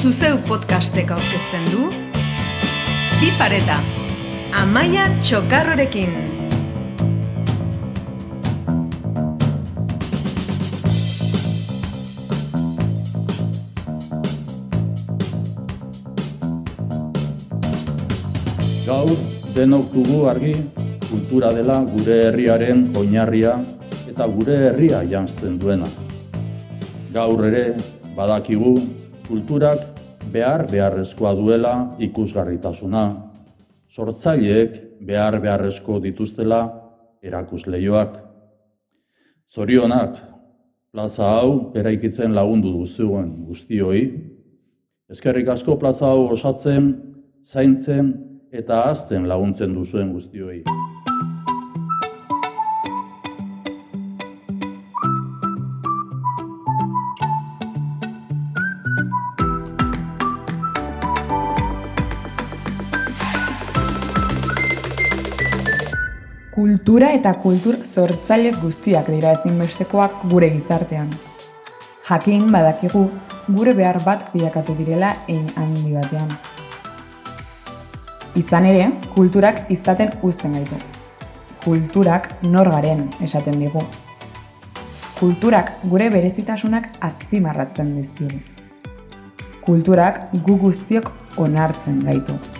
zuzeu podcastek aurkezten du Bi pareta, Amaia Txokarrorekin. Gaur denok dugu argi kultura dela gure herriaren oinarria eta gure herria janzten duena. Gaur ere badakigu kulturak behar beharrezkoa duela ikusgarritasuna, sortzaileek behar beharrezko dituztela erakusleioak. Zorionak, plaza hau eraikitzen lagundu duzuen guztioi, eskerrik asko plaza hau osatzen, zaintzen eta azten laguntzen duzuen guztioi. Kultura eta kultur sortzaile guztiak dira ezinbestekoak gure gizartean. Jakin badakigu gure behar bat bilakatu direla ein handi batean. Izan ere, kulturak izaten uzten gaitu. Kulturak nor garen esaten digu. Kulturak gure berezitasunak azpimarratzen dizkigu. Kulturak gu guztiok onartzen gaitu.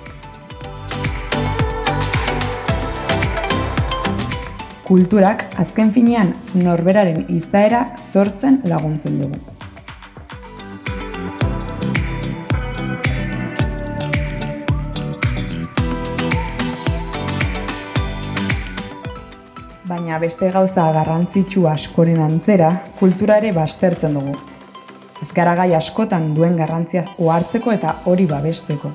Kulturak azken finean norberaren izaera sortzen laguntzen dugu. Baina beste gauza garrantzitsu askoren antzera, kultura ere bastertzen dugu. Ez gara gai askotan duen garrantziaz ohartzeko eta hori babesteko.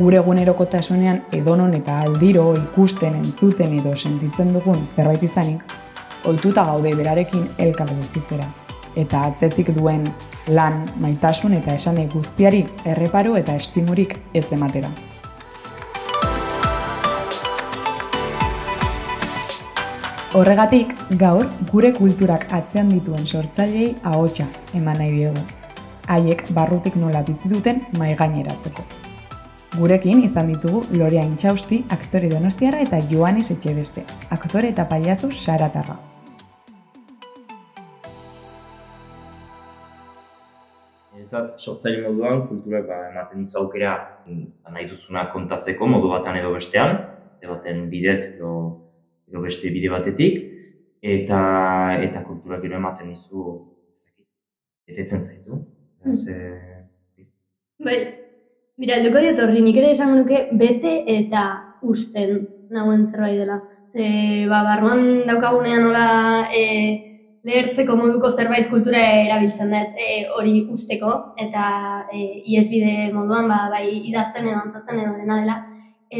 Gure egunerokotasunean edonon eta aldiro ikusten, entzuten edo sentitzen dugun zerbait izanik, ohituta gaude berarekin elkar guztitzera. Eta atzetik duen lan, maitasun eta esane guztiari erreparo eta estimurik ez ematera. Horregatik, gaur gure kulturak atzean dituen sortzailei ahotsa eman nahi diegu. Haiek barrutik nola bizi duten mai gaineratzeko. Gurekin izan ditugu Lorea Intxausti, aktore donostiarra eta Joanes Etxebeste, aktore eta paiazu saratarra. Ezat, sortzaile moduan, kulturak ba, ematen dizu aukera mm, nahi duzuna kontatzeko modu batan edo bestean, edo baten bidez edo, edo beste bide batetik, eta eta kulturak ere ematen dizu ez dakit, betetzen zaitu. Ez, eh, Bai, mira, helduko diot horri, nik ere esango nuke bete eta usten nagoen zerbait dela. Ze, ba, barruan daukagunean nola e, lehertzeko moduko zerbait kultura erabiltzen dut e, hori usteko, eta e, iesbide moduan, ba, bai idazten edo antzazten edo dena dela,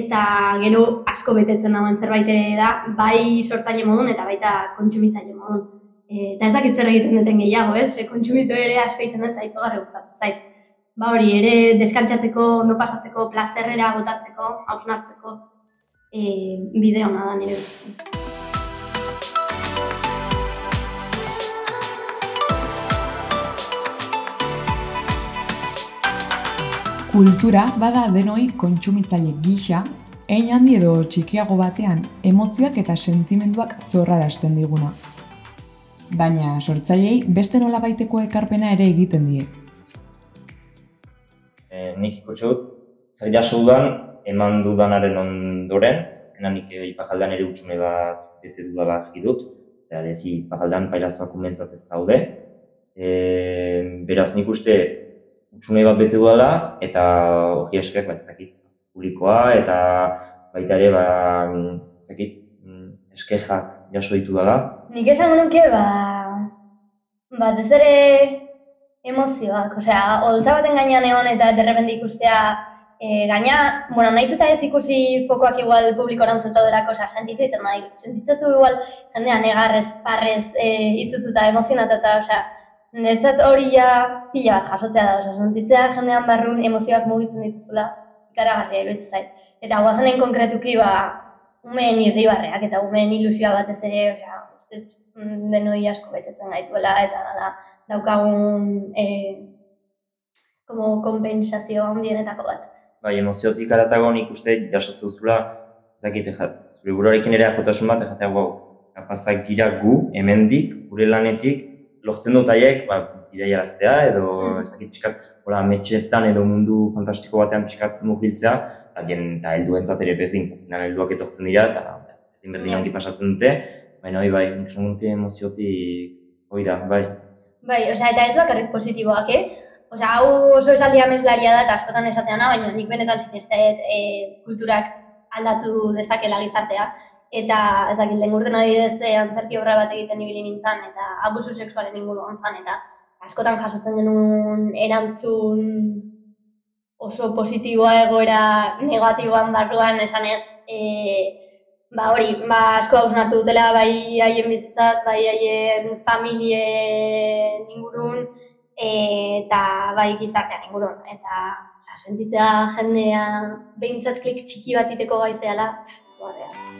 eta gero asko betetzen dagoen zerbait ere da, bai sortzaile modun eta baita kontsumitzaile modun. E, eta ez dakit zer egiten duten gehiago, ez? E, kontsumitu ere asko egiten dut eta izogarri gustatzen zait ba hori, ere deskantzatzeko, ondo pasatzeko, plazerrera botatzeko, hausnartzeko e, bide hona da nire bizitzen. Kultura bada denoi kontsumitzaile gisa, hein handi edo txikiago batean emozioak eta sentimenduak zorrarazten diguna. Baina sortzailei beste nola baiteko ekarpena ere egiten die. E, nik ikusi dut, zer jaso dudan, eman dudanaren ondoren, azkenan nik eh, ipajaldean ere utxune bat bete dudala argi dut, eta lezi ipajaldean pairazoak umentzat ez daude. E, beraz nik uste utxune bat bete dudala, eta hori esker, ba, ez dakit, publikoa, eta baita ere, ba, ez dakit, mm, eskejak jaso ditu dela. Nik esango nuke, ba, batez ere emozioak, osea, holtza baten gainean egon eta derrepende ikustea e, gaina, bueno, naiz eta ez ikusi fokoak igual publikoran ez daudelako, osea, sentitu egiten nahi, sentitzezu igual jendea negarrez, parrez, e, izututa, emozionatuta, osea, Netzat hori ja pila bat jasotzea da, osea, sentitzea jendean barrun emozioak mugitzen dituzula, ikaragarria iruditzen zait. Eta guazanen konkretuki ba, umeen irribarreak eta umeen ilusioa batez ere, osea, dut, mm, denoi asko betetzen gaituela eta dala daukagun e, como kompensazio handienetako bat. bai, emoziotik aratago nik uste jasotzen duzula, ezakit, zure buruarekin ere ajotasun bat, ejatea, wow, kapazak gira gu, hemendik, gure lanetik, lortzen dut aiek, ba, bideiaraztea, edo ezakit pixkat, hola, metxetan edo mundu fantastiko batean pixkat mugiltzea, eta jen, eta helduentzat ere berdin, zazkenan helduak etortzen dira, eta berdin berdin Ja. ongi pasatzen dute, baina hori bai, nik nuke emoziotik, hori da, bai. Bai, osea, eta ez bakarrik positiboak, eh? Osea, hau oso esaldi ameslaria da, eta askotan esateana, baina nik benetan sinestet e, kulturak aldatu dezakela gizartea. Eta ezakit, lehen urten adibidez e, antzerki obra bat egiten ibili nintzen, eta abusu sexualen inguruan zan, eta askotan jasotzen genuen erantzun oso positiboa egoera negatiboan barruan esanez, e, ba hori, ba asko hausnartu dutela bai haien bizitzaz, bai haien familien ingurun, eta bai gizartean ingurun. Eta osea, sentitzea jendea behintzat klik txiki bat iteko gaizeala, zuarrea.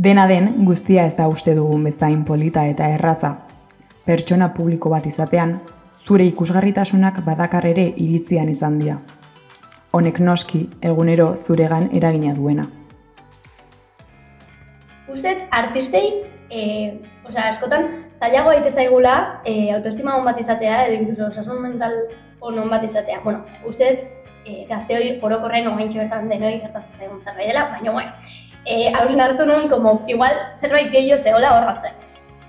Dena den, guztia ez da uste dugun bezain polita eta erraza. Pertsona publiko bat izatean, zure ikusgarritasunak badakar ere iritzian izan dira. Honek noski egunero zuregan eragina duena. Usted artistei, e, osea, askotan zailago daite zaigula e, autoestima on bat izatea edo incluso osasun mental on on bat izatea. Bueno, usted e, gazteoi orokorren ogaintxo bertan denoi gertatzen zaigun zerbait dela, baina bueno, e, hausnartu nuen, como, igual zerbait gehiago zehola horratzen.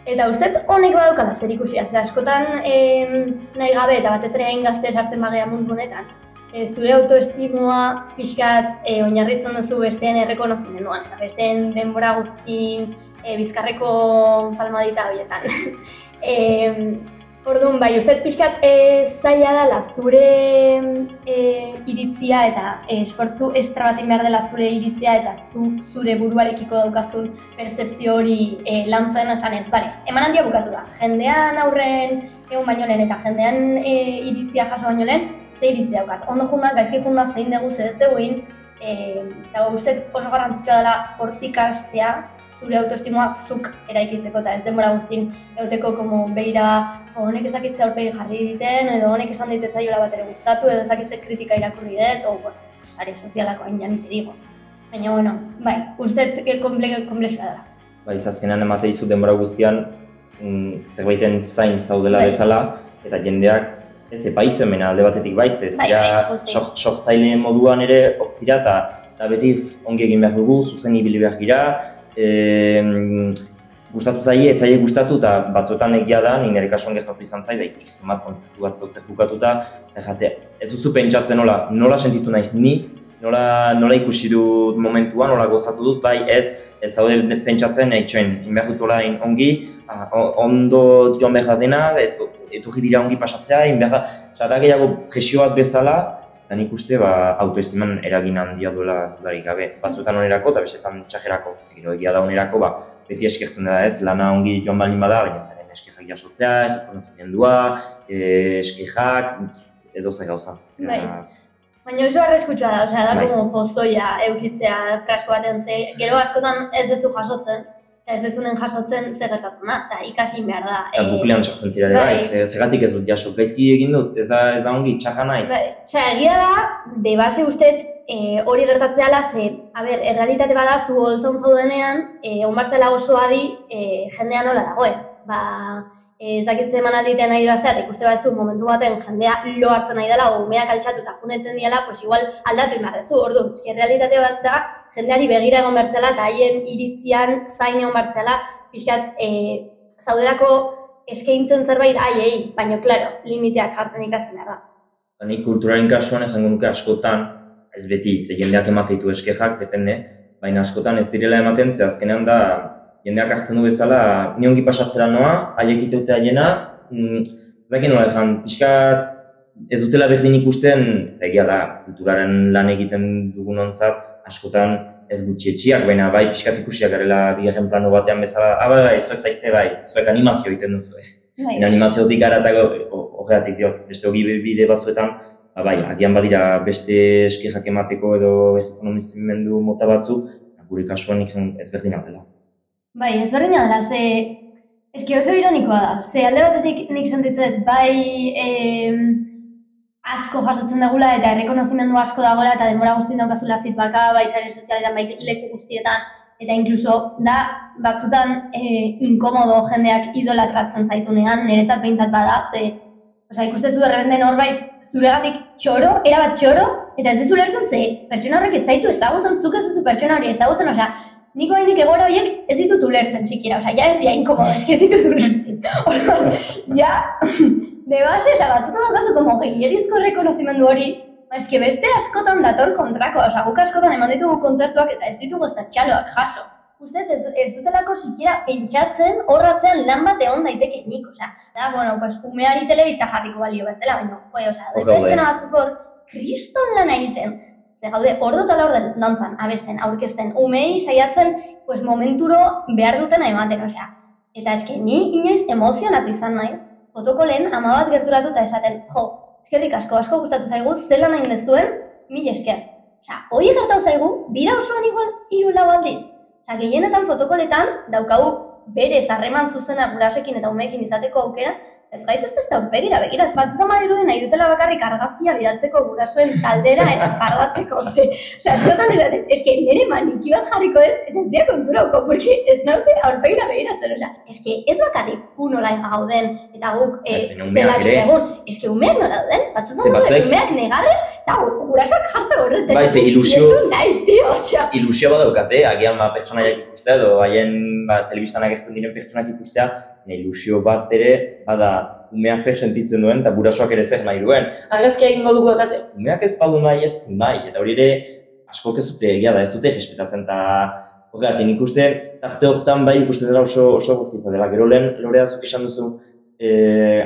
Eta usted honek badaukala zer ikusia, ze askotan e, nahi gabe eta batez ere hain gazte sartzen bagea mundu honetan, e, zure autoestimua pixkat e, oinarritzen duzu besteen errekonozimenduan, eta besteen denbora guztin e, bizkarreko palmadita horietan. e, Orduan, bai, uste pixkat e, zaila dela zure e, iritzia eta e, esfortzu estra bat egin behar dela zure iritzia eta zu, zure buruarekiko daukazun percepzio hori e, lantzen esan ez. Bale, eman handia bukatu da. Jendean aurren egun baino lehen eta jendean e, iritzia jaso baino lehen, ze iritzi daukat. Ondo junda, gaizki junda zein dugu ze ez duguin, e, eta uste oso garrantzitsua dela hortik hastea, zure autoestimoa zuk eraikitzeko eta ez denbora guztin euteko como beira "Jo, honek ezakitze aurpegi jarri diten edo honek esan dit etzaiola bat ere gustatu edo ezakitze kritika irakurri dut o bueno, sare sozialako hain janite digo. Baina bueno, bai, uste komple komplexua dela. Bai, azkenan emate dizu denbora guztian mm, zerbaiten zain zaudela Bai. bezala, eta jendeak ez epaitzen mena alde batetik bai, ze Bai, zira bai, sok- sortzaile moduan ere hortzira, eta, eta beti ongi egin behar dugu, zuzen ibili behar gira, e, gustatu zaie, ez zaie gustatu, eta batzuetan egia da, ni nire kasuan gertatu izan zai, da ikuskizun bat kontzertu bat zozer bukatuta, eta jate, ez duzu pentsatzen nola, nola sentitu naiz ni, nola, nola ikusi dut momentua, nola gozatu dut, bai ez, ez zaude pentsatzen eitxoen, inbehar dut orain ongi, ah, ondo joan behar dena, et, etorri dira ongi pasatzea, inbehar, zara gehiago presio bat bezala, eta nik uste ba, autoestiman eragin handia duela dudarik gabe. Batzuetan onerako eta bestetan txajerako, zegiro egia da onerako, ba, beti eskertzen dela ez, lana ongi joan baldin bada, baina eskejak jasotzea, errekonozimendua, eh, eskejak, edo ze gauza. Bai. Baina oso arriskutsua da, osea, da Bai. como pozoia eukitzea frasko baten ze, gero askotan ez dezu jasotzen, ez dezunen jasotzen zer gertatzen da, eta ikasi behar da. Eta eh, buklean sartzen zira ere, bai, bai. ze- zergatik ez dut jaso, gaizki egin dut, ez da, ez da ongi, txaja naiz. Bai, osea, egia da, de base ustet e, hori gertatzeala ze, a ber, errealitate bada zu holtzan zaudenean, e, onbartzela oso adi e, jendea nola dagoen. Ba, e, ezakitze eman alditen nahi bazea, eta ikuste bazu momentu baten jendea lo hartzen nahi dela, o umeak altxatu eta juneten diala, pues igual aldatu imar dezu. Ordu, eski errealitate bat da, jendeari begira egon bertzela, eta haien iritzian zain egon bertzela, pixkat, e, zaudelako eskaintzen zerbait haiei, baina, klaro, limiteak jartzen ikasi behar da. Nik kulturaren kasuan esango nuke askotan, ez beti, ze jendeak ematen ditu eskejak, depende, baina askotan ez direla ematen, ze azkenean da, jendeak hartzen du bezala, ni ongi pasatzera noa, haiek iteute haiena, mm, ez dakit nola ezan, pixkat, ez dutela berdin ikusten, eta egia da, kulturaren lan egiten dugun ontzat, askotan ez gutxi etxiak, baina bai pixkat ikusiak garela bigarren plano batean bezala, ah, bai, bai, zuek zaizte bai, zuek animazio egiten duzu, Bai. Animaziotik aratago, horregatik diot, beste hogi bide batzuetan, ba, bai, agian badira beste eskejak emateko edo ekonomizimendu mota batzu, gure kasuan nik ez berdina dela. Bai, ez berdina dela, ze... Eski oso ironikoa da, ze alde batetik nik sentitzet, bai eh, asko jasotzen dagula eta errekonozimendu asko dagoela eta denbora guztien daukazula feedbacka, bai sare sozialetan, bai leku guztietan, eta inkluso da batzutan eh, inkomodo jendeak idolatratzen zaitunean, niretzat behintzat bada, ze Osa, ikuste zu errebende norbait zuregatik txoro, erabat txoro, eta ez ez ulertzen ze, pertsona horrek ez zaitu ezagutzen, zuk ez zu pertsona hori ezagutzen, osea, niko hainik egora horiek ez ditut ulertzen txikira, osea, ja ez dia inkomodo, eski ez ditut ulertzen. Orduan, ja, de base, osea, batzutan bakazu, como gehiagizko rekonozimendu hori, ba, eski beste askotan dator kontrako, osea, guk askotan eman ditugu kontzertuak eta ez ditugu ez txaloak jaso. Uste, ez, ez dutelako sikiera pentsatzen, horratzen lan bat egon daiteke nik, osea. Da, bueno, pues, umeari telebista jarriko balio bezala, baina, joe, osea, pertsona batzuk hor, kriston lan egiten. Ze gaude, hor dut ala orden dantzan, abesten, aurkezten, umei saiatzen, pues, momenturo behar dutena ematen, osea. Eta eske, ni inoiz emozionatu izan naiz, fotoko lehen ama bat gerturatu eta esaten, jo, eskerrik asko, asko gustatu zaigu, zela nahi dezuen, mil esker. Osea, hoi gertau zaigu, dira osoan igual, iru lau aldiz. Osa, gehienetan fotokoletan daukagu bere zarreman zuzena gurasekin eta umeekin izateko aukera, ez gaituz ez da urpegira begira. Batzutan badirudi nahi dutela bakarrik argazkia bidaltzeko gurasoen taldera eta fardatzeko. Ze, osea, eskotan esaten, eske nire maniki bat jarriko ez, eta ez dia konturauko, porque ez naute aurpegira begiratzen. Osea, eske ez bakarrik gu nola gauden eta guk e, zela egun. Eske umeak nola dauden, batzutan daude umeak negarrez, eta gurasoak jartze horret. Bai, ze ilusio, nahi, tio, osea. Ilusio badaukate, agian ba, pertsonaiak ikustea, edo haien ba, telebistanak ez diren pertsonak ikustea, ilusio bat ere, bada, umeak zer sentitzen duen, eta burasoak ere zer nahi duen. Argazkia egingo dugu egaz, umeak ez badu nahi ez du nahi, eta hori ere, asko ez dute egia da, ez dute respetatzen, eta horregatik nik uste, tarte horretan bai ikuste dela oso, oso guztitza dela. Gero lehen, lorea zuk esan duzu, e,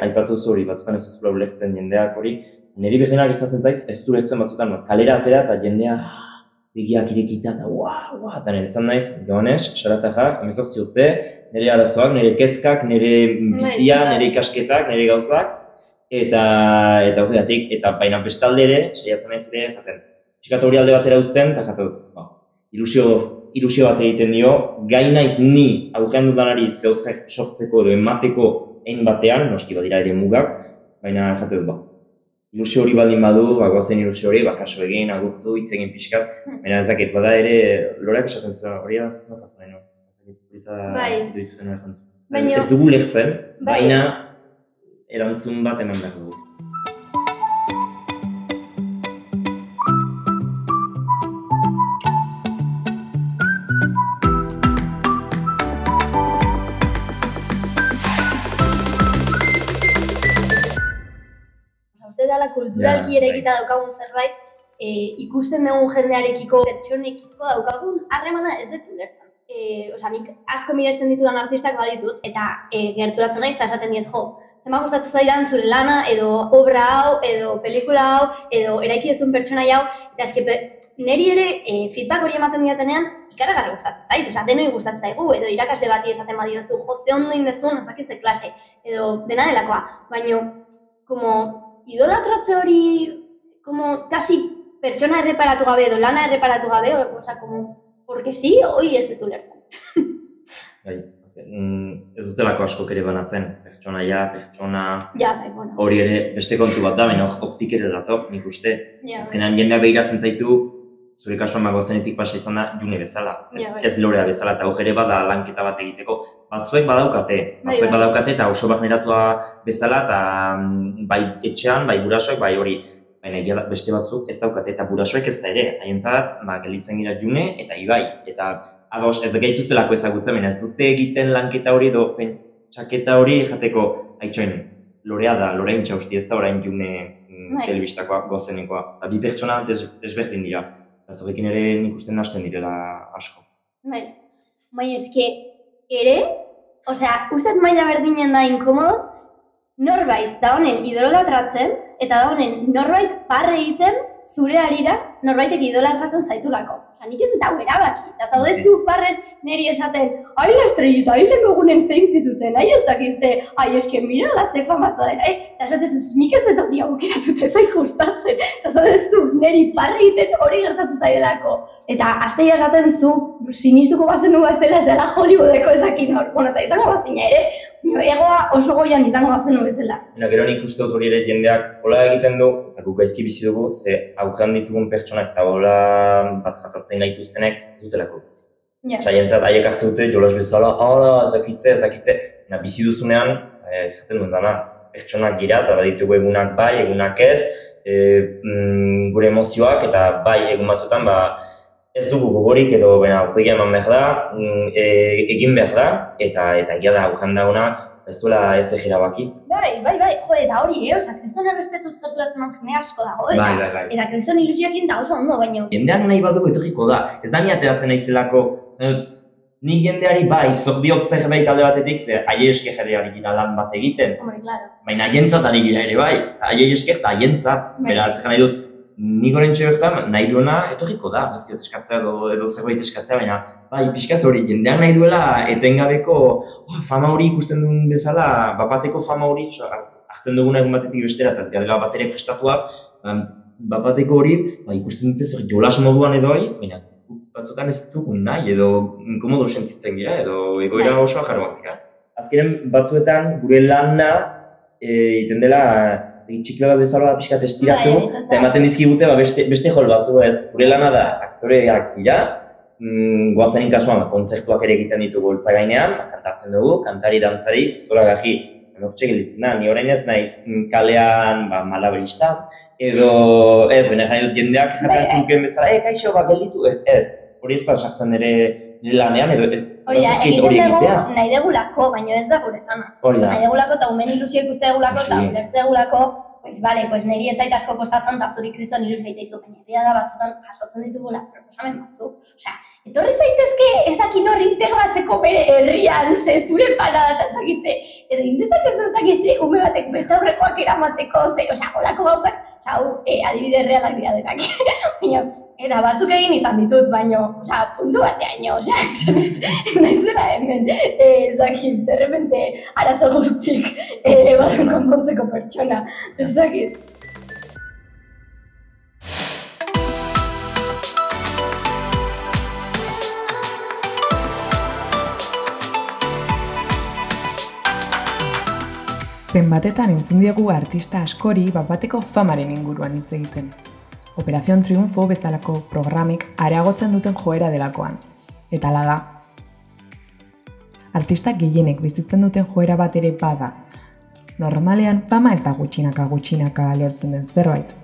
aipatu zu hori, batzutan ez duzula ulertzen jendeak hori, niri behinak estatzen zait, ez du ulertzen batzutan, kalera atera eta jendea, begiak irekita eta ua, ua, eta niretzan naiz, joanez, sarataja, emezortzi urte, nire arazoak, nire kezkak, nire bizia, bai, nire ikasketak, nire gauzak, eta eta horregatik, eta baina bestalde ere, saiatzen naiz ere, jaten, txikat hori alde batera uzten, eta jatu, ba, ilusio, ilusio bat egiten dio, gai naiz ni aurrean dudanari zehozer sortzeko edo emateko ein batean, noski badira ere mugak, baina jatu, ba, ilusio hori baldin badu, ba, gozen ilusio hori, ba, kaso egin, agurtu, hitz egin pixkat, hmm. baina ez dakit, bada ere, lorak esaten zuen, hori da, no jatu nahi, no? Bai. Baina... Ez, dugu lehtzen, bai. baina erantzun bat eman behar dugu. Kulturalki ere egita daukagun zerbait, e, ikusten dugun jendearekiko, pertsonekiko daukagun harremana ez dut ulertzen. E, Osa, nik asko miresten ditudan artistak baditut, eta e, gerturatzen naiz, eta esaten diet, jo, zenba gustatzen zaidan zure lana, edo obra hau, edo pelikula hau, edo eraiki ezun pertsona hau, eta eske, neri ere e, feedback hori ematen diatenean, ikaragarri gustatzen zait, oza, denoi gustatzen zaigu, edo irakasle bati esaten badiozu, jo, ze ondo indezun, ezakize klase, edo dena delakoa, baino, como, idolatratze hori, como, kasi pertsona erreparatu gabe edo lana erreparatu gabe, o, sea, como, porque sí, hoi ez dut ulertzen. bai, mm, ez dutelako asko ere banatzen, pertsona ja, pertsona... Ja, bai, bueno. Hori ere, beste kontu bat da, baina hortik ere dator, nik uste. Ja, Azkenean, jendeak behiratzen zaitu, zure kasuan mago zenetik pasa izan da june bezala. Ez, ja, bai. ez lorea bezala, eta ere bada lanketa bat egiteko. Batzuek badaukate, bai, batzuek bai, badaukate, eta oso bagneratua bezala, eta mm, bai etxean, bai burasoek, bai hori. Baina beste batzuk ez daukate, eta burasoek ez da ere. Haientzat, ba, gelitzen gira june, eta ibai. Eta ados, ez da gaituztelako ezagutzen, baina ez dute egiten lanketa hori, do, pen, txaketa hori jateko, haitxoen, lorea da, lorein txausti, ez da orain june mm, telebistakoa, gozenekoa. Ba, bi pertsona desberdin dira. Eta ere nik uste hasten direla asko. Bai, bai eske, ere, osea, uste maila berdinen da inkomodo, norbait da honen idolatratzen, eta da honen norbait parre egiten zure harira norbaitek idolatratzen zaitulako. Osa, nik ez eta erabaki. Eta zaude Ez. zu parrez neri esaten, ai la estrellita, ai gogunen zeintzi zuten, ai ez dakiz ze, ai eske mira la ze famatu den, ai, eta esatezu, nik ez dut hori aukeratuta ez zait gustatzen. Eta zaude zu neri parre egiten hori gertatzen zaidelako. Eta asteia esaten zu, sinistuko bazen du bazela ez dela Hollywoodeko ezakin hor. Bueno, eta izango bazina ere, egoa oso goian izango bazen bezala. Baina gero nik uste dut hori ere jendeak hola egiten du, eta guk gaizki bizi dugu, ze aurrean ditugun pertsonak eta hola bat jatatzen gaituztenek ez dutelako bizi. Ja. Eta jentzat haiek hartzen dute jolas bezala, hala, ezakitze, ezakitze. Baina bizi duzunean, eh, jaten dut dana, pertsonak gira, eta baditugu egunak bai, egunak ez, e, mm, gure emozioak, eta bai egun batzutan, ba, ez dugu gogorik edo bena aurpegia eman behar da, e, egin behar da, eta eta egia da aurrean dauna, ez duela ez egira baki. Bai, bai, bai, jo, eta hori, eh, oza, kriston errespetuz gerturatzen den jende asko dago, eta, Bai, bai, bai. eta kriston ilusioekin da oso ondo, baino. jendeak nahi badugu etorriko da. Ez da ni ateratzen naizelako, eh, nik jendeari bai, zordiok zerbait alde batetik, ze aie eske gira lan bat egiten, Hombre, claro. baina haientzat ari gira ere bai, aie esker eta haientzat, Bai. beraz, nahi dut, nik orain bertan nahi duena etorriko da, ezkiot eskatzea edo, edo zerbait eskatzea, baina bai, pixkat hori, jendeak nahi duela etengabeko oh, fama hori ikusten duen bezala, bapateko fama hori, oso, hartzen duguna egun batetik bestera, eta ez garela bat ere prestatuak, ba, bapateko hori, ba, ikusten dute zer jolas moduan edo hori, baina batzutan ez dugu nahi, edo inkomodo sentitzen gira, edo egoera Bai. oso jarroak dira. Azkenen batzuetan gure lana e, egiten dela txikla bat bezala pixkat estiratu, Bai, eta ematen dizkigute ba, beste, beste jol batzu ez, gure lana da aktoreak dira, mm, goazenin kasuan ba, kontzertuak ere egiten ditugu holtza gainean, ba, kantatzen dugu, kantari dantzari, zora gaji, Hortxe gelditzen da, ni orain ez naiz mm, kalean ba, malabarista, edo ez, bene jai dut jendeak Bai, bai. duken bezala, e, kaixo, ba, gelditu, ez, hori ez da sartzen nire lanean, edo ez, Hori da, egiten dugu egitea. nahi degulako, baina ez da gure lana. Hori da. Nahi degulako eta umen ilusio ikuste degulako eta ulertze degulako, pues vale, pues niri ez zait asko kostatzen eta zuri kriston ilusio egite izu, baina egia da batzutan jasotzen ditugula proposamen batzuk. Osea, etorri zaitezke ezakin hor integratzeko bere herrian, ze zure fana da eta ezakize, edo indezak ez ezakize ume batek betaurrekoak eramateko, ze, osea, holako gauzak, hau, e, adibide realak dira denak. baina, eta batzuk egin izan ditut, baino, osea, puntu bateaino, dut, naizela hemen, e, ezakit, derrepente, arazo guztik, e, baden konpontzeko pertsona, ezakit. Zenbatetan entzun diegu artista askori bapateko famaren inguruan hitz egiten. Operación Triunfo bezalako programik areagotzen duten joera delakoan. Eta ala da. Artistak gehienek bizitzen duten joera bat ere bada. Normalean fama ez da gutxinaka gutxinaka lortzen den zerbait.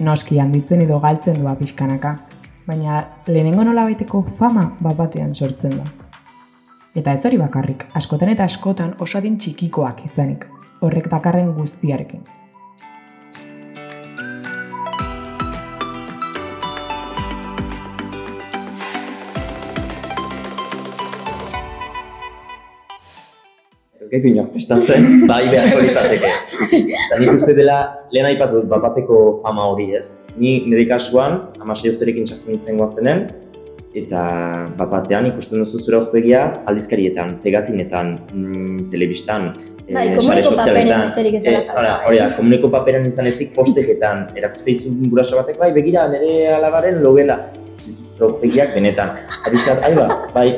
Noski handitzen edo galtzen doa pixkanaka, baina lehenengo nolabaiteko fama bat batean sortzen da. Eta ez hori bakarrik, askotan eta askotan oso adin txikikoak izanik, horrek dakarren guztiarekin. Ez gaitu inork prestatzen, bai beharko litzateke. Eta nik uste dela, lehen aipatu dut bapateko fama hori ez. Ni nire kasuan, amasei urterekin txartu nintzen goazenen, eta bapatean ikusten duzu zure aurpegia aldizkarietan, pegatinetan, mm, telebistan, Bai, sare komuniko paperen sozialetan. falta. hori da, komuniko paperan izan ezik posteketan, erakuste izun guraso batek, bai, begira, nire alabaren logela. Zure aurpegiak benetan. Adizat, ai ba, bai,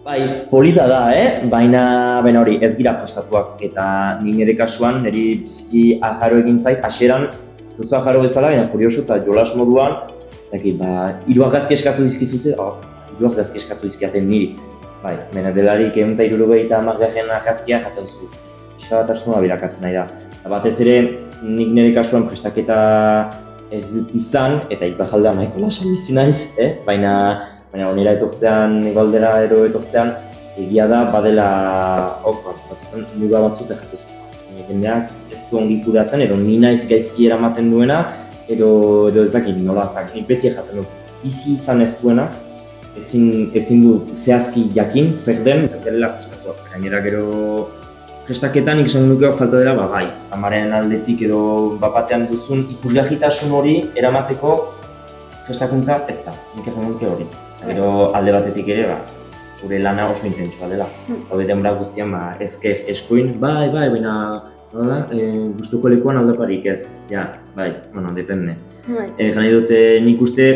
Bai, polita da, eh? Baina, baina hori, ez gira prestatuak. Eta ni nire kasuan, niri biziki ajaro egin zait, hasieran ez duzu ajaro bezala, baina kurioso eta jolas moduan, ez dakit, ba, hiru argazki eskatu dizkizute, oh, hiru argazki eskatu dizkiaten niri. Bai, baina delarik egun eta irurogei eta margarren argazkia jaten zu. Pixka bat asmoa bilakatzen nahi da. Batez ere, nik nire kasuan prestaketa ez dut izan, eta ipajaldean nahiko lasa bizi naiz, eh? Baina, baina onera etortzean, egoaldera ero etortzean, egia da badela hor bat, batzutan muga batzuk jatuzu. Baina jendeak ez du ongi kudeatzen, edo ni naiz gaizki eramaten duena, edo, edo ez dakit nola, eta nik beti jaten dut, bizi izan ez duena, ezin, ezin du zehazki jakin zer den, ez dela prestatuak. Gainera gero Festaketan nik esan nuke falta dela, ba, bai, amaren aldetik edo bapatean duzun ikusgahitasun hori eramateko festakuntza ez da, nik esan nuke hori. Gero alde batetik ere, ba, gure lana oso intentsua dela. Hmm. Hau denbora guztian, ba, ezker eskuin, bai, bai, baina, nola da, e, gustuko lekuan aldaparik ez. Ja, bai, bueno, depende. Bai. E, jani dute, nik uste,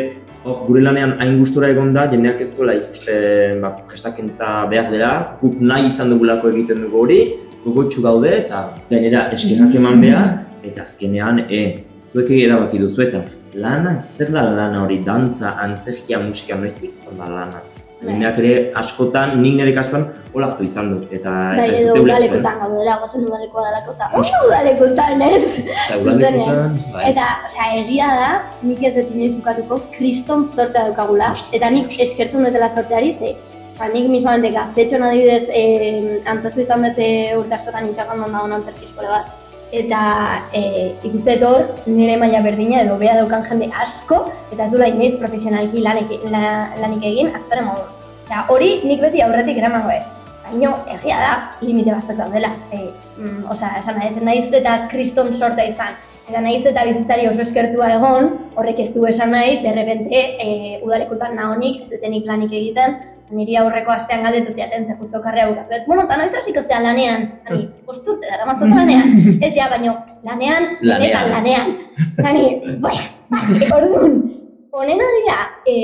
hor, gure lanean hain gustura egon da, jendeak ez duela ikuste, ba, gestakenta behar dela, guk nahi izan dugulako egiten dugu hori, gogotsu gaude, eta gainera eskerrak eman behar, eta azkenean, e, zuek erabaki duzu eta lana, zer da lana hori, dantza, antzerkia, musika, noiztik izan da lana. Bai. Jendeak ere askotan, nik nire kasuan, olaktu izan dut, eta Bai, ez dute ulertzen. udalekotan gaudela, gozen udalekoa dalako, eta oso udalekotan ez. Eta udalekotan, bai, Eta, osea, egia da, nik ez dut inoiz ukatuko, kriston sortea daukagula, eta nik eskertzen dutela sorteari, ze, ba, nik mismamente gaztetxon adibidez, eh, antzaztu izan dute urte askotan itxakan dagoen antzerki eskola bat, eta eh, ikuste dut hor, nire maila berdina edo bea daukan jende asko, eta ez dula inoiz profesionalki lanik, la, lanik egin aktore modu. Osea, hori nik beti aurretik eraman gabe. Baina egia da, limite batzuk daudela. E, mm, osea, esan nahi, naiz eta kriston sorta izan. Eta naiz eta bizitzari oso eskertua egon, horrek ez du esan nahi, derrepente e, udalekutan nahonik, ez detenik lanik egiten, niri aurreko astean galdetu ziaten, ze justo karrea bukatu. Et, bueno, eta noiz hasiko zea lanean, Hani, bost urte dara matzat lanean. Ez ja, baino, lanean, Lanean. benetan lanean. Hani, bai, bai, orduan, Honen harira, e,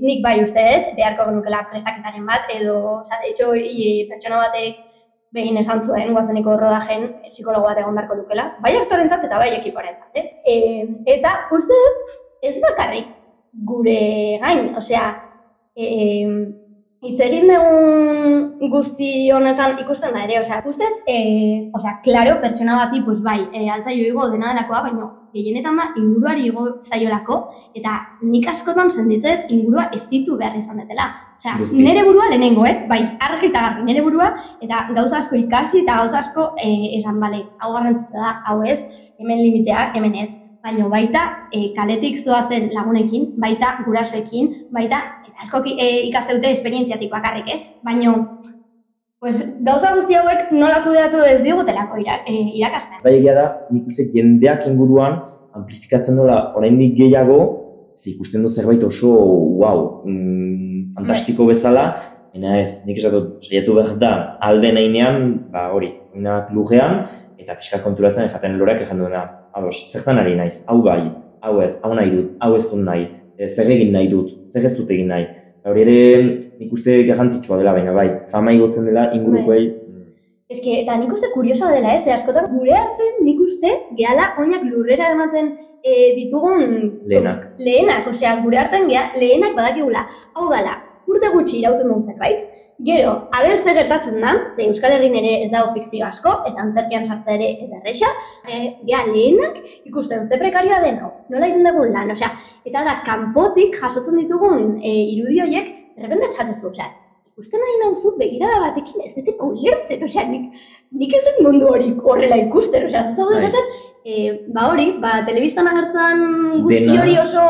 nik bai uste dut, beharko genukela prestaketaren bat, edo, oza, de hecho, i, pertsona batek begin esan zuen, guazeniko rodajen, psikologo bat egon beharko lukela, bai aktorentzat eta bai ekiporentzat, eh? E, eta uste dut, ez bakarrik gure gain, osea, e, hitz egin dugun guzti honetan ikusten da ere, osea, uste, e, osea, klaro, pertsona bati, pues bai, e, altzaio igo dena delakoa, baina gehienetan da inguruari igo zaiolako, eta nik askotan senditzet ingurua ez zitu behar izan detela. Osea, nire burua lehenengo, eh? bai, argi eta garbi nire burua, eta gauza asko ikasi eta gauza asko eh, esan, bale, hau garrantzitsua da, hau ez, hemen limitea, hemen ez. Baina baita eh, kaletik zoazen lagunekin, baita gurasoekin, baita, eta asko eh, ikaste dute esperientziatik bakarrik, eh? baina pues, gauza guzti hauek nola kudeatu ez digutelako eh, irakasten. Bai egia da, nik uste jendeak inguruan amplifikatzen dola oraindik gehiago, ze ikusten du zerbait oso, wow, mm, fantastiko bezala, baina ez, nik esatu, saiatu behar da, alde nahinean, ba hori, oinak lujean, eta pixka konturatzen jaten lorak egin duena, ados, zertan ari naiz, hau bai, hau ez, hau nahi dut, hau ez dut nahi, e, zer egin nahi dut, zer ez dut egin nahi. Hori ere, nik uste garrantzitsua dela, baina bai, fama igotzen dela ingurukoei, mm, Eske, eta nik uste kuriosoa dela ez, askotan gure artean nik uste gehala oinak lurrera ematen e, ditugun lehenak. lehenak, osea, gure hartan gea, lehenak badakigula. Hau dala, urte gutxi irauten duen zerbait, gero, abez ze gertatzen da, ze Euskal Herrin ere ez dago fikzio asko, eta antzerkian sartzea ere ez erresa, e, gea lehenak ikusten ze prekarioa den hau, nola egiten dugun lan, osea, eta da, kanpotik jasotzen ditugun e, irudi horiek, derrepende txatezu, osea, ikusten nahi nauzu begirada batekin ez dut ulertzen, osea, nik, nik ez dut mundu hori horrela ikusten, osea, zaude Bai. esaten, e, ba hori, ba, telebistan agertzen guzti hori oso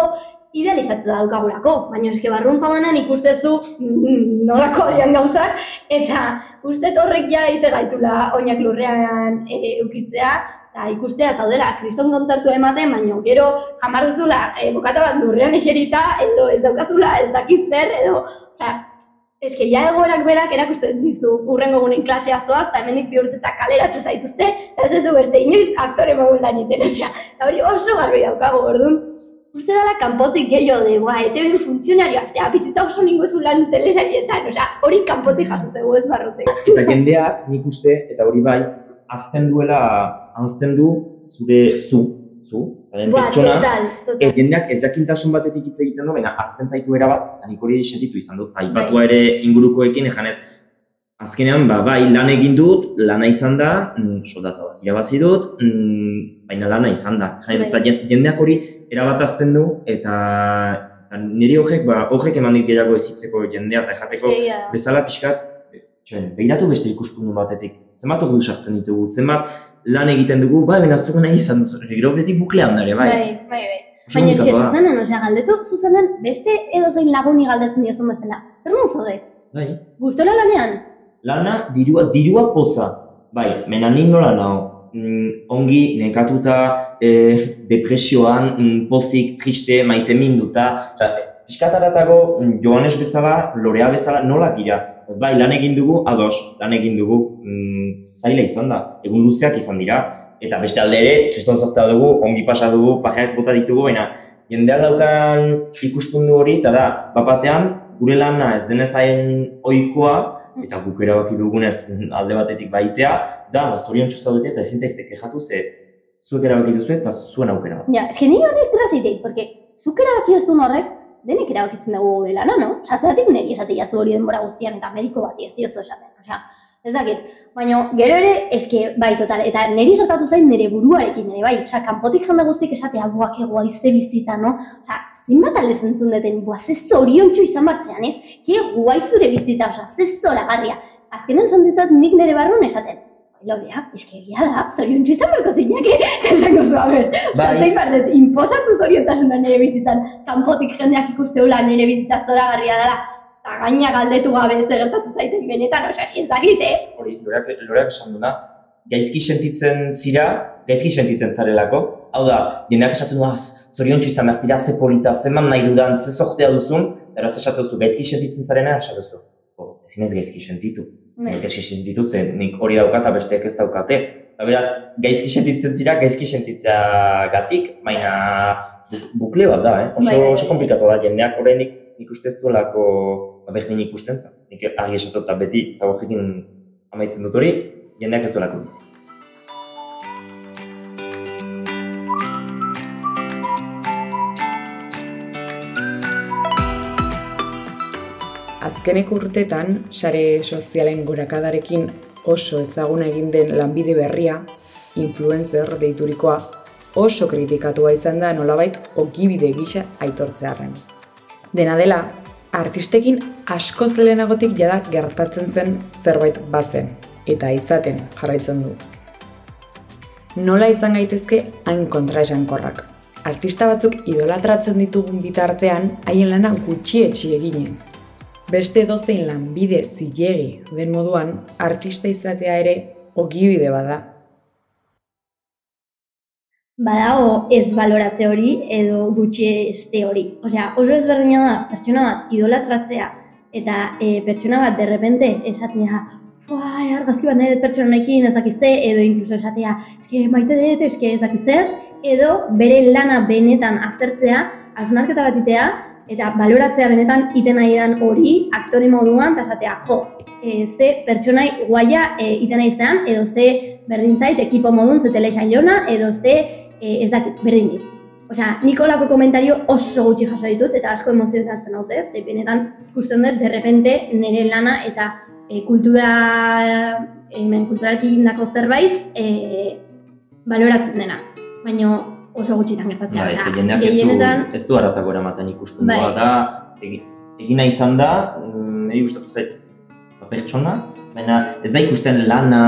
idealizatu da daukagulako, baina eske barruntza denean ikustezu mm, nolako dian gauzak, eta uste horrek ja egite gaitula oinak lurrean e, eukitzea, eta ikustea zaudela, kriston kontzertu ematen, baina gero jamar dezula e, bokata bat lurrean eserita, edo ez daukazula, ez dakiz zer, edo, osea, eske ja egoerak berak erakusten dizu urrengo gunen klasea zoaz, eta hemendik bi urtetak kaleratzen zaituzte, eta ez ez beste inoiz aktore modun lan eta hori oso garbi daukago, orduan, uste dela kanpotik gehiago de, guai, ETV funtzionarioa, zea, bizitza oso ningu zu lan telesarietan, osea, hori kanpotik jasotzegu ez barrutek. Eta jendeak, nik uste, eta hori bai, azten duela, azten du zure zu, zu, zaren Buah, pertsona, total, e, total. jendeak ez jakintasun batetik hitz egiten du, baina azten zaitu era bat, eta nik hori sentitu izan dut, Bai. aipatua ere ingurukoekin, ejanez, azkenean, ba, bai, lan egin dut, lana izan da, mm, soldata bat irabazi dut, mm, baina lana izan da. Jan, Bai. eta jen- jendeak hori erabat azten du, eta, niri horrek, ba, horrek eman dit gehiago ezitzeko jendea, eta jateko, da. bezala pixkat, txen, behiratu beste ikuspuntu batetik. Zenbat ordu sartzen ditugu, zenbat lan egiten dugu, bai, bena zuko nahi izan duzu, gero beti buklean dare, bai. Bai, bai, bai. Baina da. zuzenen, osea, galdetu zuzenen beste edozein laguni galdetzen diozun bezala. Zer non zaude? Bai. Gustola lanean? Lana, dirua, dirua poza. bai, mena nik nola nao, ongi nekatuta e, depresioan, mm, pozik, triste, maite minduta, Piskataratago, mm, Joanes bezala, Lorea bezala, nola gira? Bai, lan egin dugu, ados, lan egin dugu, mm, zaila izan da, egun luzeak izan dira, eta beste alde ere, kriston zorta dugu, ongi pasa dugu, pajeak bota ditugu, baina jendea daukan ikuspundu hori, eta da, bapatean, gure lana ez denez hain oikoa, eta guk erabaki dugunez alde batetik baitea, da, ba, zorion zaudete eta ezin zaizte kejatu ze zuek erabaki duzu eta zuen aukera bat. Ja, eske ni horrek graziteit, porque zuk erabaki duzun horrek, denek erabakitzen dugu gure lana, no? Osa, zeratik niri esate jazu hori denbora guztian eta mediko bat ez diozu esaten. Osea, ez dakit. Baina gero ere, eske, bai, total, eta niri gertatu zain nire buruarekin ere, bai, osea, kanpotik jende guztik esatea, buak egoa izte bizitza, no? Osea, zinbat alde zentzun duten, bua, ze zorion izan bartzean, ez? Ke guai zure bizitza, osea, ze zora garria. Azkenen santitzat nik nire barruan esaten. Lorea, eske egia da, zorion izan barko zinake, eta esango zu, a ber, osea, Bai. zein bardet, inposatu zoriontasuna nire bizitzan, kanpotik jendeak ikuste hula nire bizitza zora garria dela, eta gaina galdetu gabe zer gertatzen zaiten benetan, osea, ez dakit, eh? Hori, loreak, loreak esan duna, gaizki sentitzen zira, gaizki sentitzen zarelako, hau da, jendeak esaten du, "Az, zorion izan behar zira, ze polita, zeman nahi dudan, ze sortea duzun, eta esaten duzu, gaizki sentitzen zarena, esaten duzu. "Jo, ezin ez gaizki sentitu. Ezin ez Bai. gaizki sentitu, ze nik hori daukat eta besteek ez daukate. Eta beraz, gaizki sentitzen zira, gaizki sentitzea gatik, baina bukle bat da, eh? Oso, Bai, bai, oso bai. komplikatu da, jendeak oraindik nik uste ez duelako, ba, berdin ikusten, eta nik argi esatu eta beti, eta horrekin amaitzen dut hori, jendeak ez duelako bizi. Azkeneko urtetan, sare sozialen gorakadarekin oso ezaguna egin den lanbide berria, influencer deiturikoa, oso kritikatua izan da nolabait okibide gisa aitortzearren. Dena dela, artistekin askoz lehenagotik jada gertatzen zen zerbait bazen, eta izaten jarraitzen du. Nola izan gaitezke hain kontraesankorrak. Artista batzuk idolatratzen ditugun bitartean haien lana gutxietxi eginez. Beste dozein lanbide zilegi den moduan, artista izatea ere ogibide bada. Badago ez baloratze hori edo gutxi este hori. Osea, oso ezberdina da pertsona bat idolatratzea eta e, pertsona bat derrepente esatea Fua, argazki bat nahi pertsona honekin ezakize, edo inkluso esatea, eske maite dut, eske ezakizer, edo bere lana benetan aztertzea, hausnarketa bat itea, eta baloratzea benetan iten nahi dan hori aktore moduan, eta esatea, jo, e, ze pertsonai guaia e, iten nahi zean, edo ze berdintzait ekipo modun, ze telesan jona, edo ze e, ez dakit, berdin dit. Osea, Nikolako komentario oso gutxi jaso ditut eta asko emozionatzen naute, ze benetan ikusten dut derrepente nire lana eta e, kultura, hemen kulturalki indako zerbait e, baloratzen dena. Baina oso gutxitan gertatzen. Ba, ez, Osea, jendeak ez du, ez du haratago eramaten ikuspundua Bai. da, egi- egina izan da, mm, niri gustatu zait pertsona, baina ez da ikusten lana,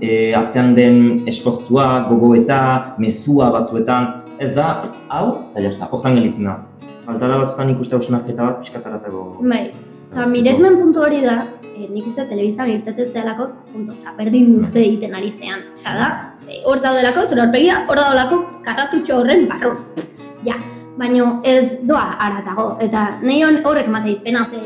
e, atzean den esfortzua, gogoeta, mezua batzuetan, ez da, hau, eta jazta, hortan gelitzen da. Falta da batzutan ikuste hausnarketa bat pixkataratago. bai, Osea, miresmen puntu hori da, e, nik uste telebistan irteten zehalako, punto, osea, berdin dute egiten ari zean. Osea, da, e, hor daudelako, zure horpegia, hor daudelako karratutxo horren barrun. Ja, baino ez doa aratago, eta nahi horrek mateit pena ze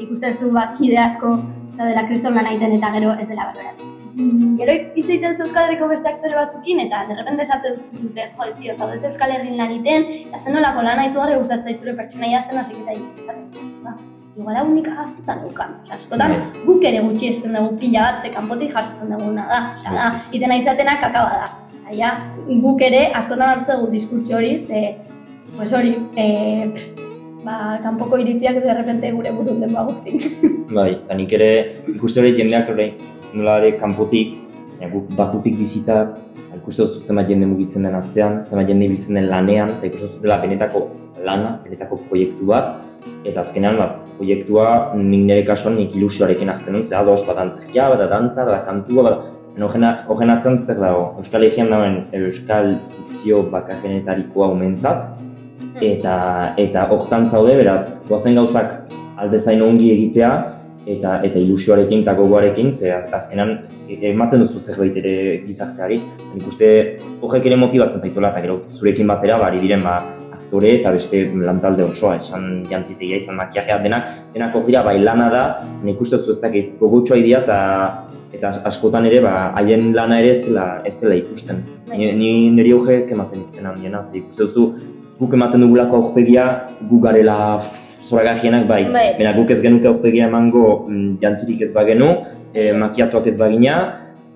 ikusten zu ba, kide asko da dela kriston lan egiten eta gero ez dela baloratzen. Mm, Gero hitz egiten zu Euskal Herriko beste aktore batzukin eta derrepente esate dute, jo, tio, zaudete Euskal Herrin lan egiten, eta zen nolako lana izugarri gustatzen zaitzure pertsonaia zen hasi eta esatezu, ba, igual hau nik ahaztutan neukan. Osea, askotan guk ere gutxi esten dugu pila bat, ze kanpotik jasotzen duguna da. Osea, da, itena izatena kakaba da. Aia, guk ere askotan hartzen dugu diskurtso hori, ze, pues hori, e, ba, kanpoko iritziak derrepente gure burun den ba guztin. Bai, eta nik ere ikuste hori jendeak hori, nola ere kanpotik, ja, guk bajutik bizita, ba, ikuste duzu zenbat jende mugitzen den atzean, zenbat jende ibiltzen den lanean, eta ikuste duzu dela benetako lana, benetako proiektu bat, eta azkenean, ba, proiektua nik nire kasuan nik ilusioarekin hartzen dut, ze ados, bada antzerkia, bada dantza, bada kantua, baina horren- atzean zer dago, Euskal Herrian dagoen Euskal fikzio bakarrenetarikoa umentzat, eta eta hortan zaude beraz goazen gauzak albezain ongi egitea eta eta ilusioarekin eta gogoarekin, ze azkenan e, ematen duzu zerbait ere gizarteari. Nik uste horrek ere motibatzen zaituela, eta gero zurekin batera, bari diren ba, aktore eta beste lantalde osoa, esan jantzitegia izan makiajea denak, denak hor dira, bai lana da, nik uste zu ez dakit gogotxoa idea eta eta askotan ere ba haien lana ere ez dela ez dela ikusten. Bai. Ni, ni niri hoge ematen duten handiena, ze ikuste duzu guk ematen dugulako aurpegia gu garela zoragajienak bai. Bai. Baina guk ez genuke aurpegia emango mm, jantzirik ez bagenu, e, makiatuak ez bagina,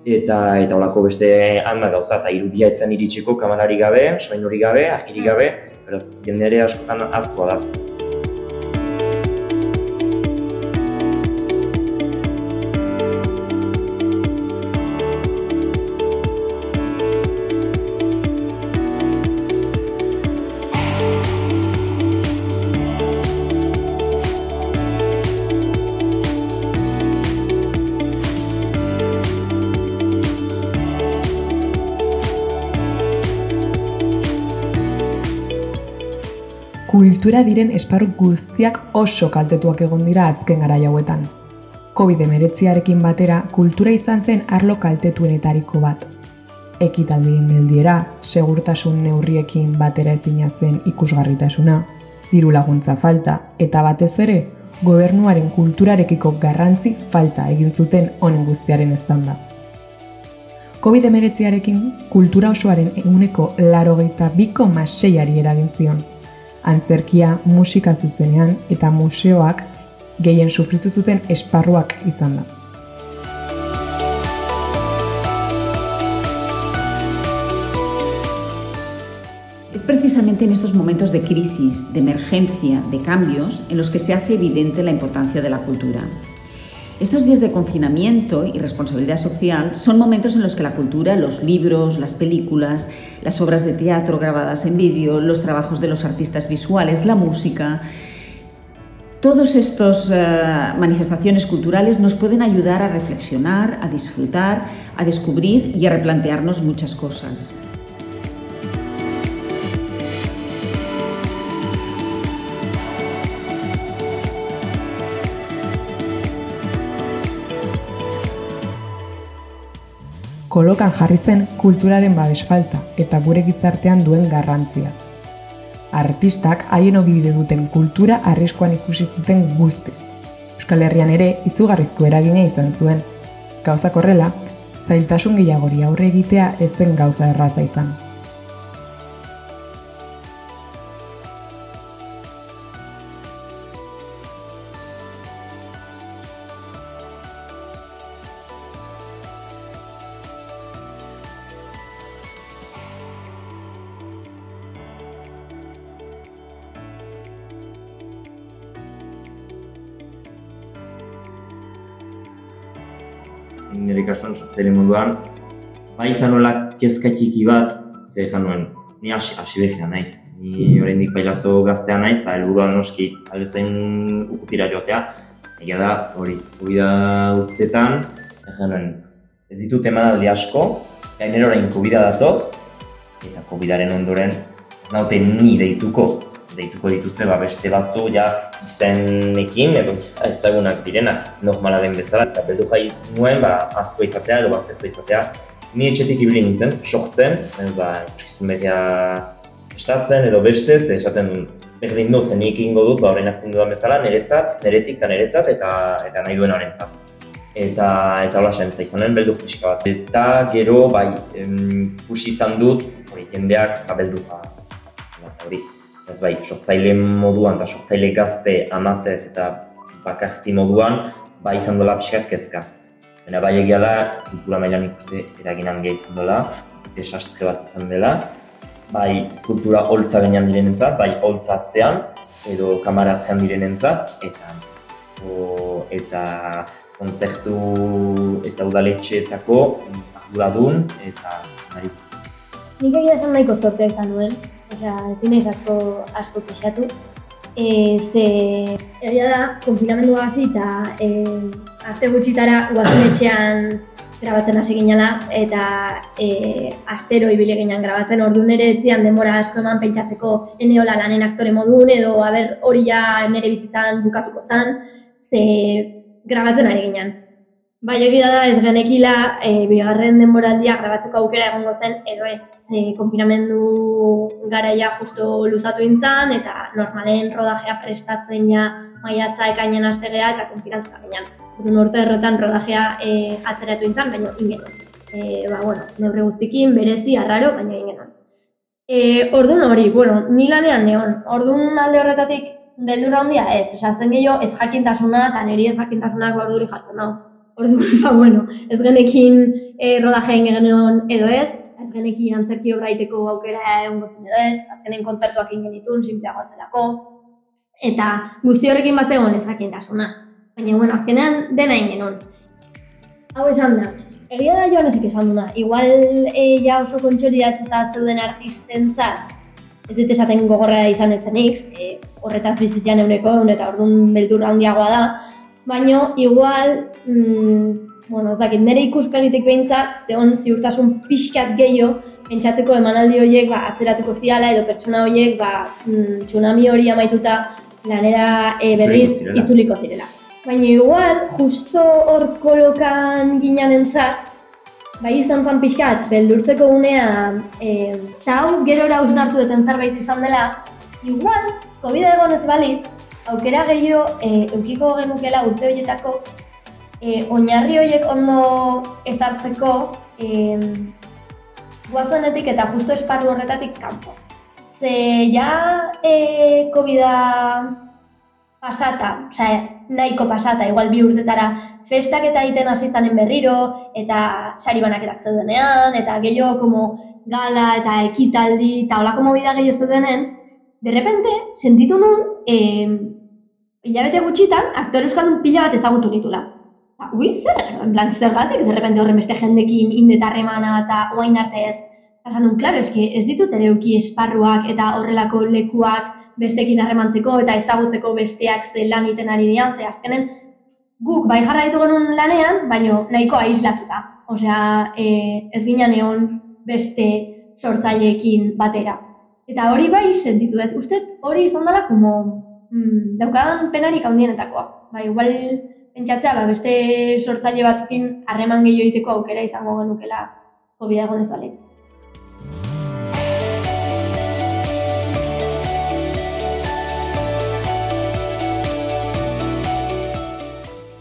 eta eta holako beste handa gauza eta irudia etzen iritsiko kamerari gabe, soinuri gabe, agiri gabe, beraz jende ere askotan aztua da. Kultura diren esparru guztiak oso kaltetuak egon dira azken garai hauetan. Covid-19arekin batera kultura izan zen arlo kaltetuenetariko bat. Ekitaldien geldiera, segurtasun neurriekin batera ezina zen ikusgarritasuna, diru laguntza falta eta batez ere gobernuaren kulturarekiko garrantzi falta egin zuten honen guztiaren eztanda. Covid-19arekin kultura osoaren eguneko larogeita biko maseiari eragin zion. Antzerkia, musika zuzenean eta museoak gehien sufritu zuten esparruak izan da. Es precisamente en estos momentos de crisis, de emergencia, de cambios, en los que se hace evidente la importancia de la cultura. Estos días de confinamiento y responsabilidad social son momentos en los que la cultura, los libros, las películas, las obras de teatro grabadas en vídeo, los trabajos de los artistas visuales, la música, todas estas manifestaciones culturales nos pueden ayudar a reflexionar, a disfrutar, a descubrir y a replantearnos muchas cosas. Kolokan jarri zen kulturaren babes falta eta gure gizartean duen garrantzia. Artistak haien ogibide duten kultura arriskuan ikusi zuten guztiz. Euskal Herrian ere izugarrizko eragina izan zuen. Gauzak horrela, zailtasun gehiagori aurre egitea ez zen gauza erraza izan. Kasuan soziale moduan, bai izan nola kezka txiki bat, ze ezan nuen, ni hasi, behia naiz. Ni oraindik bailazo gaztea naiz, eta helburua noski albezain ukutira joatea. Egia da, hori, hori da urtetan, ezan nuen, ez ditut emanaldi asko, gainera orain covid dator, eta COVIDaren ondoren, naute ni deituko, deituko dituzte ba beste batzu ja izenekin edo ezagunak direnak normala den bezala eta beldu jai nuen ba asko izatea edo baztertu izatea. Ni etxetik ibili nintzen sortzen edo ba ikuskizun berria estatzen edo beste ze esaten berdin du zen nik egingo dut ba orain hartzen dudan bezala niretzat niretik eta niretzat eta eta nahi duen harentzat eta eta hola zen, eta izanen beldur pixka bat. Eta gero, bai, em, izan dut, hori, jendeak, ba, beldurra, hori, ez bai, sortzaile moduan eta sortzaile gazte, amater eta bakarti moduan, bai izan dola pixkat kezka. Baina bai egia da, kultura mailan ikuste eragin handia izan dola, desastre bat izan dela, bai kultura holtza gainean direnentzat, bai holtzatzean edo kamaratzean direnentzat, eta o, eta kontzertu eta udaletxeetako arduradun eta zuzendari guztiak. Nik egia esan nahiko zortea izan nuen, osea, ezin naiz asko asko kexatu. E, ze, egia da, konfinamendua hasi eta e, aste gutxitara guazen etxean grabatzen hasi ginela eta e, astero ibili ginen grabatzen ordu nere etzian denbora asko eman pentsatzeko eneola lanen aktore modun edo aber hori ja nere bizitzan bukatuko zan, ze grabatzen ari ginen. Bai, egia da ez genekila e, bigarren denboraldia grabatzeko aukera egongo zen, edo ez, ze konfinamendu garaia justo luzatu intzan, eta normalen rodajea prestatzen ja maiatza ekainen astegea eta konfinatuta ginen. Ordu norte errotan rodajea e, atzeratu intzan, baina ingen. E, ba, bueno, neurri guztikin, berezi, arraro, baina ingen. E, orduan hori, bueno, ni lanean neon, orduan alde horretatik beldurra handia ez, osea, zen gehiago ez jakintasuna eta niri ez jakintasunak borduri jartzen hau. Orduan, ba, bueno, ez genekin e, rodajeen geneon edo ez, ez genekin antzerki obraiteko aukera egon gozen edo ez, azkenen kontzertuak ingen ditun, simpleagoa zelako, eta guzti horrekin bat zegoen ez jakintasuna. Baina, bueno, azkenean dena ingenon. Hau esan da, egia da joan esik esan duna, igual e, ja oso kontsolidatuta zeuden artistentzat, ez dit esaten gogorra izan etzenik, e, horretaz bizizian euneko, eta orduan beldur handiagoa da, baino igual, mm, bueno, ez dakit, nire ikuspegitik behintzat, zehon ziurtasun pixkat gehiago, pentsatzeko emanaldi horiek ba, atzeratuko ziala edo pertsona horiek ba, mm, tsunami hori amaituta lanera e, berriz itzuliko zirela. Baina igual, justo hor kolokan ginen entzat, bai izan zan pixkat, beldurtzeko unea, e, eta hau gerora usnartu duten zerbait izan dela, igual, COVID egon ez balitz, aukera gehiago e, eukiko genukela urte horietako e, oinarri horiek ondo ezartzeko e, guazanetik eta justo esparru horretatik kanpo. Ze ja e, covid pasata, osea, nahiko pasata, igual bi urtetara festak eta egiten hasi zanen berriro, eta sari banaketak zeudenean, eta gehiago como gala eta ekitaldi, eta holako mobida gehiago zeudenen, de repente, sentitu nun, eh, hilabete gutxitan, aktore euskaldun pila bat ezagutu nitula. Ba, ui, zer, en plan, zer gatik, de repente horren beste jendekin indetarremana eta oain arte ez. Eta nun, klaro, eski, ez ditut ere uki esparruak eta horrelako lekuak bestekin harremantzeko eta ezagutzeko besteak ze lan iten ari dian, ze azkenen guk bai jarra ditu genuen lanean, baino nahiko aislatuta. Osea, e, ez ginen egon beste sortzaileekin batera. Eta hori bai sentitu dut, uste hori izan dela como mm, daukadan penarik handienetakoa. Ba, igual pentsatzea, ba, beste sortzaile batzukin harreman gehiago egiteko aukera izango genukela COVID egon ez baletz.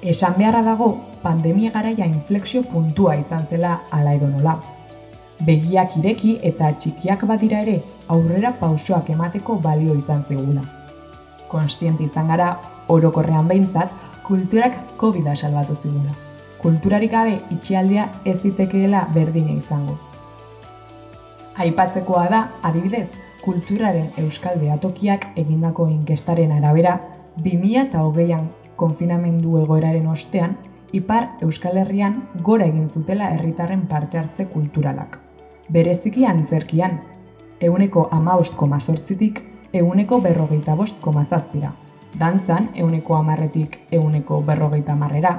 Esan beharra dago, pandemia garaia inflexio puntua izan zela ala edo nola. Begiak ireki eta txikiak badira ere aurrera pausoak emateko balio izan zegula konstiente izan gara, orokorrean behintzat, kulturak covid salbatu zigula. Kulturarik gabe itxialdia ez ditekeela berdine izango. Aipatzekoa da, adibidez, kulturaren euskal behatokiak egindako inkestaren arabera, 2000 eta hogeian konfinamendu egoeraren ostean, ipar euskal herrian gora egin zutela herritarren parte hartze kulturalak. Bereziki antzerkian, euneko amaustko mazortzitik euneko berrogeita bost komazazpira. Dantzan, euneko amarretik euneko berrogeita marrera.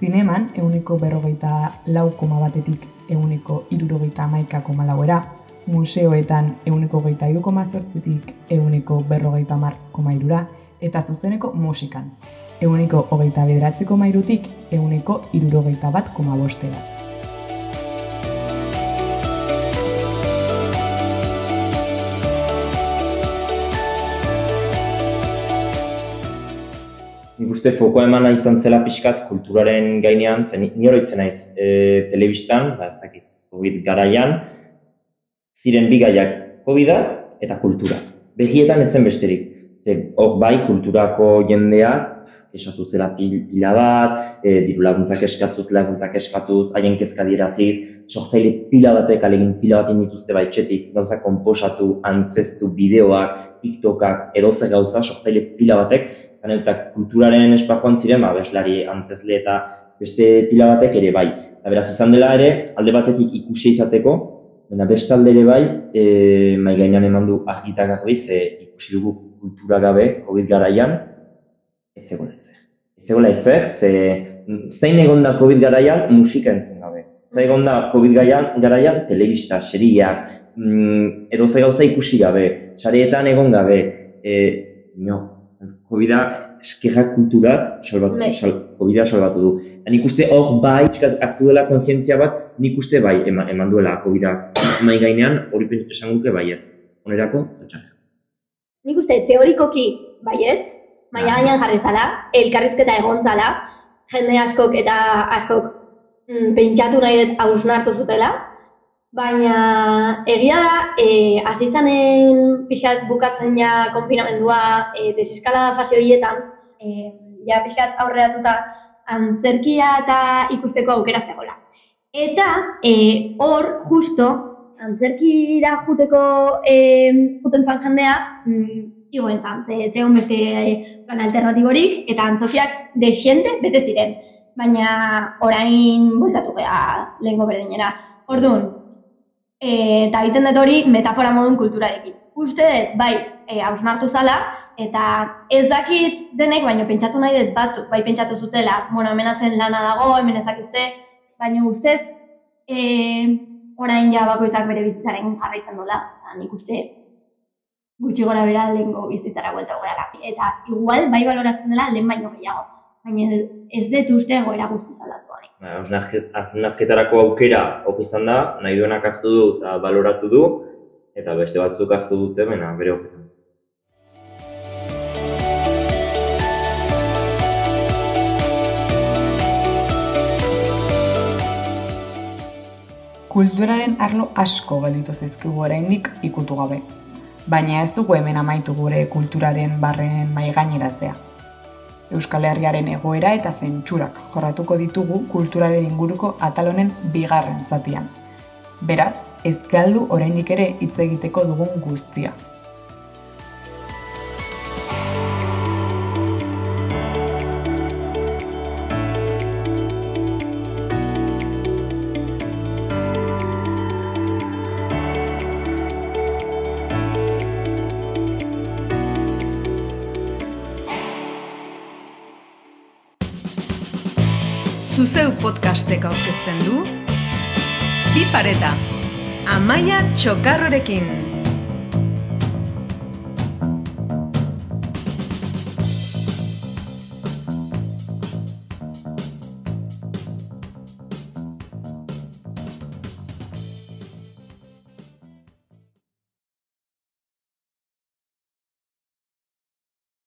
Zineman, euneko berrogeita lau koma batetik euneko irurogeita maika koma lauera. Museoetan, euneko geita iru koma zortzitik euneko berrogeita mar koma irura. Eta zuzeneko musikan, euneko hogeita bederatzeko mairutik euneko irurogeita bat koma bostera. Nik uste fokoa emana izan zela pixkat kulturaren gainean, zen ni oroitzen naiz e, telebistan, ba, ez dakit, COVID garaian, ziren bi gaiak, covid eta kultura. Begietan etzen besterik. Ze, hor bai, kulturako jendea, esatu zela pila bat, e, diru laguntzak eskatuz, laguntzak eskatuz, haien kezka diraziz, sortzaile pila batek alegin pila bat dituzte bai txetik, gauza komposatu, antzestu, bideoak, tiktokak, edo zer gauza, sortzaile pila batek, eta kulturaren esparruan ziren, ba, beslari antzezle eta beste pila batek ere bai. Eta beraz izan dela ere, alde batetik ikusi izateko, baina beste alde ere bai, e, mai gainean eman du argitak garbi, ze ikusi dugu kultura gabe, COVID garaian, ez zegoela ezer. Ez zegoela ezer, ze zein egon da COVID garaian, musika entzun gabe. Zein egon da COVID garaian, garaian telebista, seriak, mm, edo ze gauza ikusi gabe, sarietan egon gabe, e, COVID-a eskerra kulturak salbatu, Bai. sal, COVID-a salbatu du. Eta nik uste hor bai, hartu dela kontzientzia bat, nik uste bai eman, eman duela COVID-ak mai gainean, hori pen- esan guke baietz. Onerako, atxarra. Nik uste teorikoki baietz, maila gainean jarri zala, elkarrizketa egon zala, jende askok eta askok mm, pentsatu nahi dut hausnartu zutela, baina egia da, e, hasi zanen pixkat bukatzen ja konfinamendua e, deseskalada fase horietan, e, ja pixkat aurreratuta antzerkia eta ikusteko aukera zegoela. Eta e, hor, justo, antzerkira juteko e, juten zan jendea, mm, igoen zan, ze beste plan alternatiborik, eta antzokiak desiente bete ziren. Baina orain bultatu geha lehengo berdinera. Orduan, eta egiten dut hori metafora modun kulturarekin. Uste dut, bai, e, hausnartu zala, eta ez dakit denek, baina pentsatu nahi dut batzuk, bai pentsatu zutela, bueno, hemen atzen lana dago, hemen ezakizte, baina uste dut, e, orain ja bakoitzak bere bizitzaren jarraitzen dola, eta nik uste gutxi gora bera lehengo bizitzara buelta gorala. Eta igual bai baloratzen dela lehen baino gehiago, baina ez dut uste goera guztiz aldatu hausnarketarako aukera hori izan da, nahi duenak hartu du eta baloratu du, eta beste batzuk hartu dute, baina bere horretan. Kulturaren arlo asko gelditu zaizkigu oraindik ikutu gabe. Baina ez dugu hemen amaitu gure kulturaren barrenen maigaineratzea. Euskal Herriaren egoera eta zentsurak jorratuko ditugu kulturaren inguruko atalonen bigarren zatian. Beraz, ez galdu oraindik ere hitz egiteko dugun guztia. Podcastek aurkezten du Bi pareta Amaia Txokarrorekin